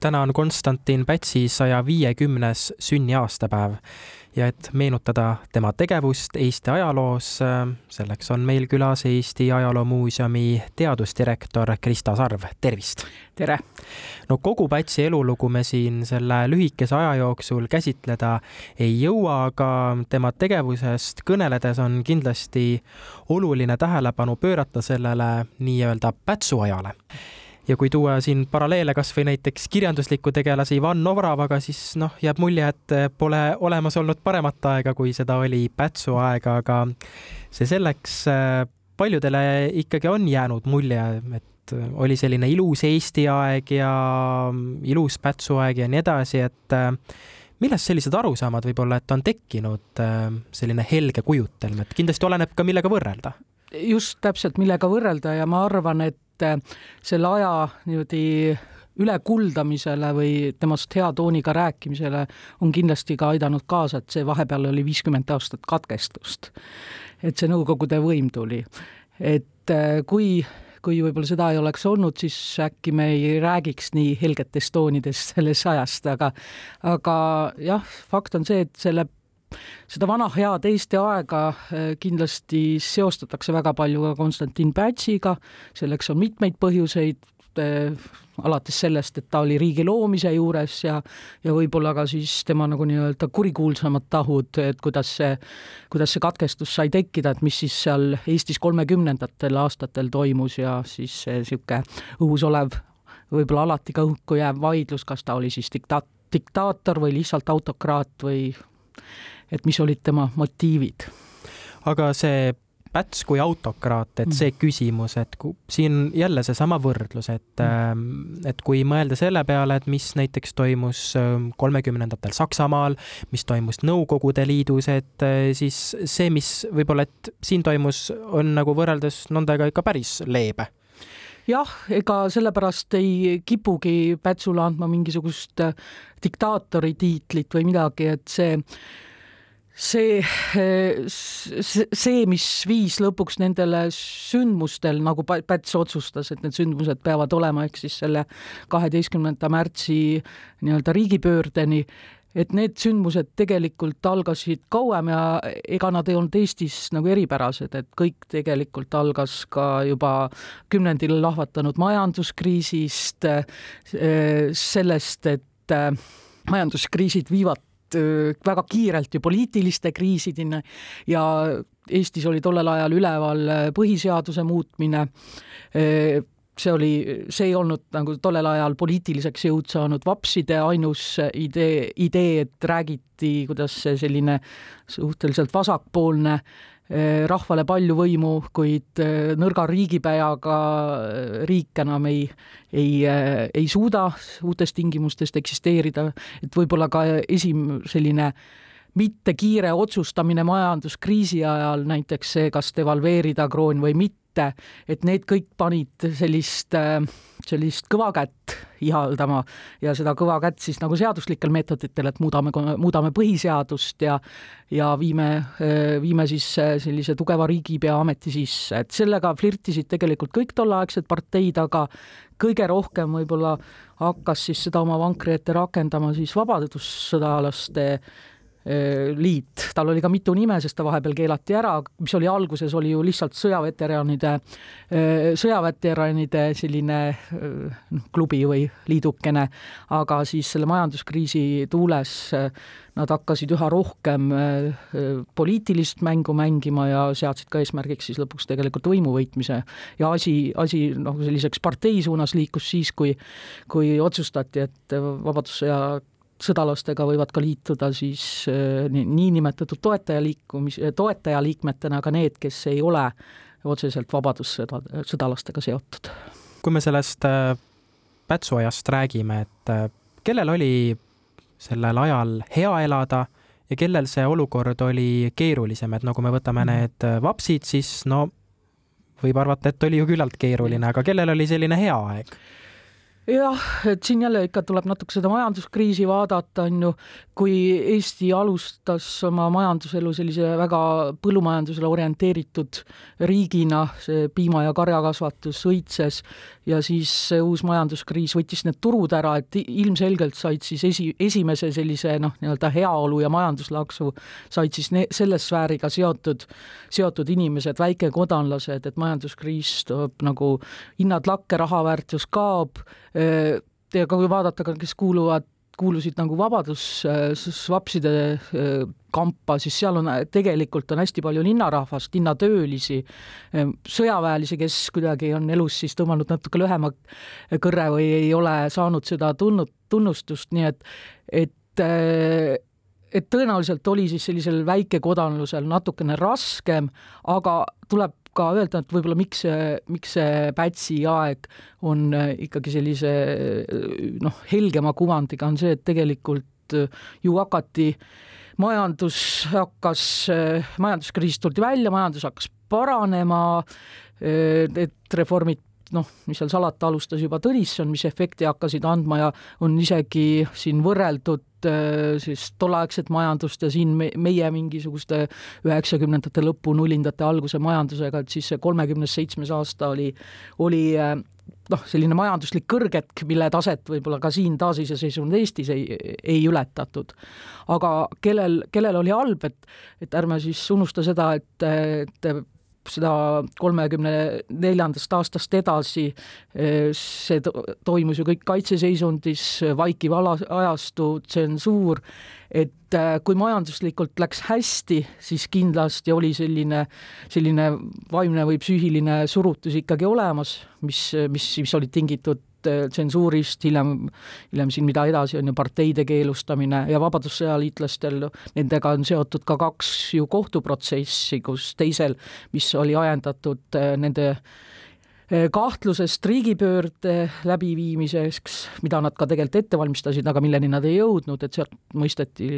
täna on Konstantin Pätsi saja viiekümnes sünniaastapäev ja et meenutada tema tegevust Eesti ajaloos, selleks on meil külas Eesti Ajaloomuuseumi teadusdirektor Krista Sarv, tervist! tere! no kogu Pätsi elulugu me siin selle lühikese aja jooksul käsitleda ei jõua, aga tema tegevusest kõneledes on kindlasti oluline tähelepanu pöörata sellele nii-öelda Pätsu ajale ja kui tuua siin paralleele kas või näiteks kirjandusliku tegelase Ivan Novravaga, siis noh, jääb mulje, et pole olemas olnud paremat aega, kui seda oli Pätsu aega, aga see selleks, paljudele ikkagi on jäänud mulje, et oli selline ilus Eesti aeg ja ilus Pätsu aeg ja nii edasi, et millest sellised arusaamad võib-olla, et on tekkinud selline helge kujutelm, et kindlasti oleneb ka, millega võrrelda? just täpselt, millega võrrelda ja ma arvan, et et selle aja niimoodi ülekuldamisele või temast hea tooniga rääkimisele on kindlasti ka aidanud kaasa, et see vahepeal oli viiskümmend aastat katkestust. et see Nõukogude võim tuli. et äh, kui, kui võib-olla seda ei oleks olnud, siis äkki me ei räägiks nii helgetest toonidest sellest ajast, aga aga jah, fakt on see, et selle seda vana head Eesti aega äh, kindlasti seostatakse väga palju ka Konstantin Pätsiga, selleks on mitmeid põhjuseid, äh, alates sellest, et ta oli riigi loomise juures ja ja võib-olla ka siis tema nagu nii-öelda kurikuulsamad tahud, et kuidas see, kuidas see katkestus sai tekkida, et mis siis seal Eestis kolmekümnendatel aastatel toimus ja siis see niisugune õhus olev, võib-olla alati ka õhku jääv vaidlus, kas ta oli siis dikta-, diktaator või lihtsalt autokraat või et mis olid tema motiivid. aga see Päts kui autokraat, et see mhm. küsimus, et siin jälle seesama võrdlus, et, ähm, et kui mõelda selle peale, et mis näiteks toimus ähm, kolmekümnendatel Saksamaal, mis toimus Nõukogude Liidus, et äh, siis see, mis võib-olla, et siin toimus, on nagu võrreldes nendega ikka päris leebe jah, ega sellepärast ei kipugi Pätsule andma mingisugust äh, diktaatori tiitlit või midagi, et see see, see, mis viis lõpuks nendele sündmustel, nagu Päts otsustas, et need sündmused peavad olema, ehk siis selle kaheteistkümnenda märtsi nii-öelda riigipöördeni, et need sündmused tegelikult algasid kauem ja ega nad ei olnud Eestis nagu eripärased, et kõik tegelikult algas ka juba kümnendil lahvatanud majanduskriisist, sellest, et majanduskriisid viivad Äh, väga kiirelt ju poliitiliste kriisideni ja Eestis oli tollel ajal üleval põhiseaduse muutmine see oli, see ei olnud nagu tollel ajal poliitiliseks jõud saanud vapside ainus idee, idee, et räägiti, kuidas selline suhteliselt vasakpoolne Eh, rahvale palju võimu, kuid eh, nõrga riigipäjaga eh, riik enam ei, ei, ei suuda uutes tingimustest eksisteerida, et võib-olla ka esim- selline mitte kiire otsustamine majanduskriisi ajal, näiteks see, kas devalveerida kroon või mitte, et need kõik panid sellist, sellist kõva kätt ihaldama ja seda kõva kätt siis nagu seaduslikel meetoditel, et muudame, muudame põhiseadust ja ja viime, viime siis sellise tugeva riigipea ameti sisse, et sellega flirtisid tegelikult kõik tolleaegsed parteid, aga kõige rohkem võib-olla hakkas siis seda oma vankri ette rakendama siis vabadussõdalaste Äh, liit, tal oli ka mitu nime, sest ta vahepeal keelati ära, mis oli alguses, oli ju lihtsalt sõjaveteranide, äh, sõjaveteranide selline äh, noh, klubi või liidukene, aga siis selle majanduskriisi tuules nad hakkasid üha rohkem poliitilist mängu mängima ja seadsid ka eesmärgiks siis lõpuks tegelikult võimu võitmise. ja asi, asi noh, selliseks partei suunas liikus siis, kui, kui otsustati, et Vabadussõja sõdalastega võivad ka liituda siis äh, niinimetatud toetajaliikumis, toetajaliikmetena ka need, kes ei ole otseselt vabadussõda, sõdalastega seotud. kui me sellest äh, Pätsu ajast räägime, et äh, kellel oli sellel ajal hea elada ja kellel see olukord oli keerulisem, et no kui me võtame mhm. need vapsid, siis no võib arvata, et oli ju küllalt keeruline, aga kellel oli selline hea aeg? Jah, et siin jälle ikka tuleb natuke seda majanduskriisi vaadata, on ju, kui Eesti alustas oma majanduselu sellise väga põllumajandusele orienteeritud riigina, see piima- ja karjakasvatus õitses ja siis see uus majanduskriis võttis need turud ära, et ilmselgelt said siis esi, esimese sellise noh, nii-öelda heaolu ja majanduslaksu said siis ne-, selle sfääriga seotud, seotud inimesed, väikekodanlased, et majanduskriis toob nagu hinnad lakke, raha väärtus kaob, ja ka kui vaadata ka, kes kuuluvad kuulusid nagu vabadussvapside kampa, siis seal on tegelikult on hästi palju linnarahvast, linnatöölisi, sõjaväelisi, kes kuidagi on elus siis tõmmanud natuke lühema kõrre või ei ole saanud seda tunnud, tunnustust, nii et, et et tõenäoliselt oli siis sellisel väikekodanlusel natukene raskem, aga tuleb ka öelda, et võib-olla miks see, miks see Pätsi aeg on äh, ikkagi sellise äh, noh, helgema kuvandiga, on see, et tegelikult äh, ju hakati majandus hakkas, majanduskriisist tuldi välja, majandus hakkas paranema, et reformid noh, mis seal salata, alustas juba Tõnisson, mis efekti hakkasid andma ja on isegi siin võrreldud äh, siis tolleaegset majandust ja siin me, meie mingisuguste üheksakümnendate lõpu, nullindate alguse majandusega, et siis see kolmekümnes seitsmes aasta oli, oli äh, noh, selline majanduslik kõrgetk, mille taset võib-olla ka siin taasiseseisvunud Eestis ei, ei ületatud. aga kellel, kellel oli halb, et, et ärme siis unusta seda, et, et seda kolmekümne neljandast aastast edasi, see toimus ju kõik kaitseseisundis, vaikiv ala, ajastu, tsensuur, et eh, kui majanduslikult läks hästi, siis kindlasti oli selline, selline vaimne või psüühiline surutus ikkagi olemas, mis, mis, mis olid tingitud Äh, tsensuurist, hiljem, hiljem siin, mida edasi, on ju parteide keelustamine ja vabadussõjaliitlastel, nendega on seotud ka kaks ju kohtuprotsessi, kus teisel, mis oli ajendatud äh, nende äh, kahtlusest riigipöörde läbiviimiseks, mida nad ka tegelikult ette valmistasid, aga milleni nad ei jõudnud, et sealt mõisteti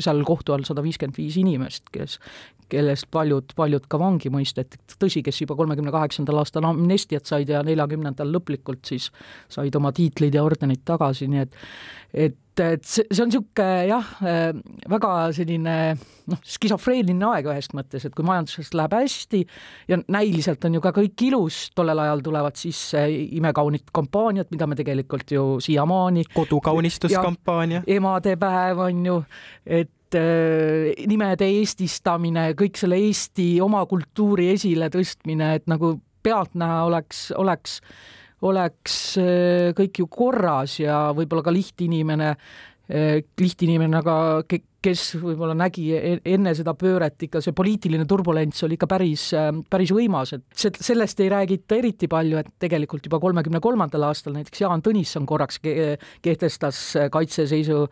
seal kohtu all sada viiskümmend viis inimest, kes, kellest paljud, paljud ka vangi mõisteti, tõsi, kes juba kolmekümne kaheksandal aastal amnestiat said ja neljakümnendal lõplikult siis said oma tiitlid ja ordenid tagasi, nii et et, et see, see on niisugune jah, väga selline noh, skisofreeniline aeg ühest mõttes, et kui majanduses läheb hästi ja näiliselt on ju ka kõik ilus, tollel ajal tulevad sisse imekaunid kampaaniad, mida me tegelikult ju siiamaani kodukaunistuskampaania. emadepäev on ju, et Äh, nimede eestistamine, kõik selle Eesti oma kultuuri esiletõstmine, et nagu pealtnäha oleks, oleks, oleks äh, kõik ju korras ja võib-olla ka lihtinimene, äh, lihtinimene, aga kes võib-olla nägi e-, enne seda pööret ikka see poliitiline turbulents oli ikka päris, päris võimas, et sellest ei räägita eriti palju, et tegelikult juba kolmekümne kolmandal aastal näiteks Jaan Tõnisson korraks kehtestas kaitseseisu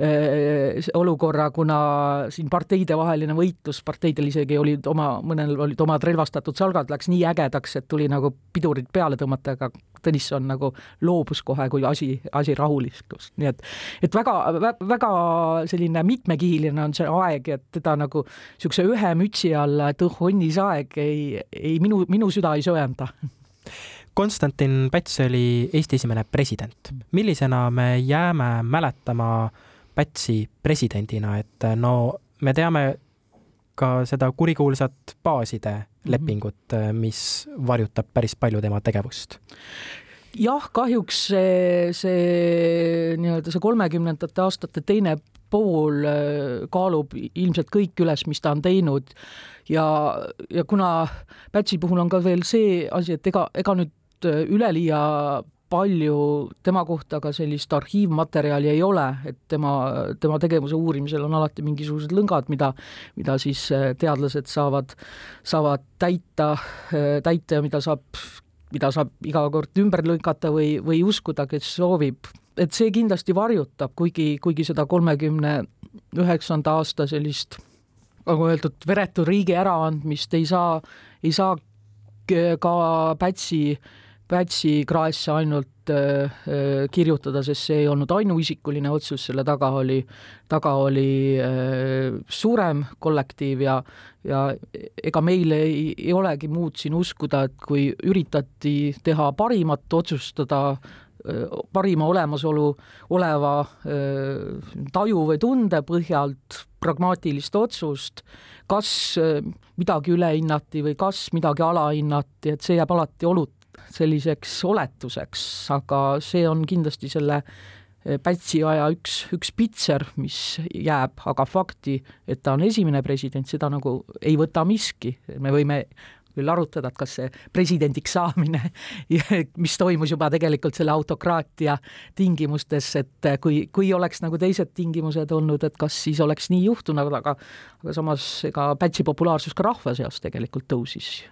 Äh, olukorra, kuna siin parteidevaheline võitlus, parteidel isegi olid oma, mõnel olid omad relvastatud salgad, läks nii ägedaks, et tuli nagu pidurid peale tõmmata, aga Tõnisson nagu loobus kohe, kui asi, asi rahulistus, nii et et väga, väga selline mitmekihiline on see aeg, et teda nagu niisuguse ühe mütsi alla, et õh, onnis aeg, ei, ei minu, minu süda ei söanda Konstantin Päts oli Eesti esimene president. millisena me jääme mäletama Pätsi presidendina, et no me teame ka seda kurikuulsat baaside mhm. lepingut, mis varjutab päris palju tema tegevust jah, kahjuks see, see nii-öelda see kolmekümnendate aastate teine pool äh, kaalub ilmselt kõik üles, mis ta on teinud. Ja, ja kuna Pätsi puhul on ka veel see asi, et ega, ega nüüd äh, üleliia palju tema kohta ka sellist arhiivmaterjali ei ole, et tema, tema tegevuse uurimisel on alati mingisugused lõngad, mida, mida siis äh, teadlased saavad, saavad täita, täita ja mida saab, mida saab iga kord ümber lükata või, või uskuda, kes soovib. et see kindlasti varjutab, kuigi, kuigi seda kolmekümne üheksanda aasta sellist nagu öeldud, veretu riigi äraandmist ei saa, ei saa ka Pätsi Pätsi kraesse ainult äh, äh, kirjutada, sest see ei olnud ainuisikuline otsus, selle taga oli, taga oli äh, suurem kollektiiv ja, ja ega meil ei, ei olegi muud siin uskuda, et kui üritati teha parimat, otsustada parima olemasolu oleva taju või tunde põhjalt pragmaatilist otsust, kas midagi üle hinnati või kas midagi alahinnati, et see jääb alati olut-, selliseks oletuseks, aga see on kindlasti selle Pätsi aja üks, üks pitser, mis jääb, aga fakti, et ta on esimene president, seda nagu ei võta miski, me võime küll arutada, et kas see presidendiks saamine, mis toimus juba tegelikult selle autokraatia tingimustes, et kui, kui oleks nagu teised tingimused olnud, et kas siis oleks nii juhtunud, aga aga samas ega Pätsi populaarsus ka rahva seas tegelikult tõusis.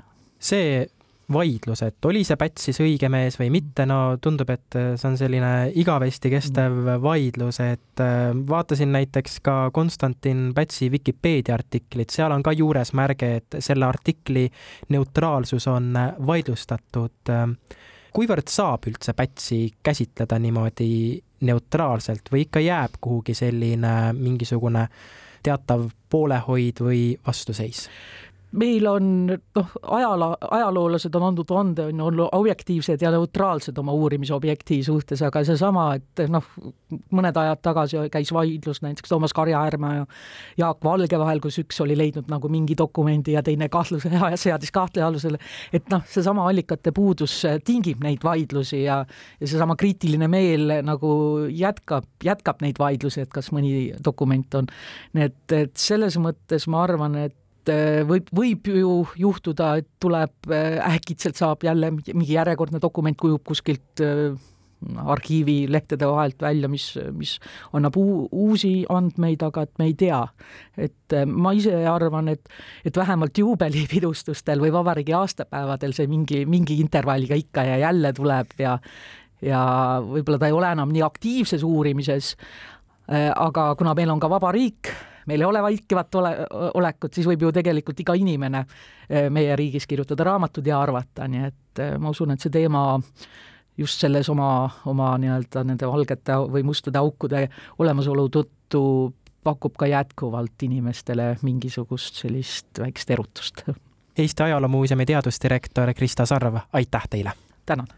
see vaidlus, et oli see Päts siis õige mees või mitte, no tundub, et see on selline igavesti kestev mm. vaidlus, et äh, vaatasin näiteks ka Konstantin Pätsi Vikipeedia artiklit, seal on ka juures märge, et selle artikli neutraalsus on vaidlustatud. kuivõrd saab üldse Pätsi käsitleda niimoodi neutraalselt või ikka jääb kuhugi selline mingisugune teatav poolehoid või vastuseis? Meil on noh, ajala-, ajaloolased on andnud vande, on olnud objektiivsed ja neutraalsed oma uurimisobjekti suhtes, aga seesama, et noh, mõned ajad tagasi käis vaidlus näiteks Toomas Karjaäärma ja Jaak Valge vahel, kus üks oli leidnud nagu mingi dokumendi ja teine kahtluse ja seadis kahtle alusele, et noh, seesama allikate puudus tingib neid vaidlusi ja ja seesama kriitiline meel nagu jätkab, jätkab neid vaidlusi, et kas mõni dokument on, nii et, et selles mõttes ma arvan, et võib, võib ju juhtuda, et tuleb äh, äkitselt saab jälle mingi järjekordne dokument kujub kuskilt äh, arhiivilehtede vahelt välja, mis, mis annab uu, uusi andmeid, aga et me ei tea. et ma ise arvan, et, et vähemalt juubelipidustustel või vabariigi aastapäevadel see mingi, mingi intervalliga ikka ja jälle tuleb ja ja võib-olla ta ei ole enam nii aktiivses uurimises, aga kuna meil on ka vaba riik, meil ei ole vaikivat ole, olekut, siis võib ju tegelikult iga inimene eh, meie riigis kirjutada raamatud ja arvata, nii et eh, ma usun, et see teema just selles oma, oma nii-öelda nende valgete või mustade aukude olemasolu tõttu pakub ka jätkuvalt inimestele mingisugust sellist väikest erutust. Eesti Ajaloomuuseumi teadusdirektor Krista Sarv, aitäh teile! tänan!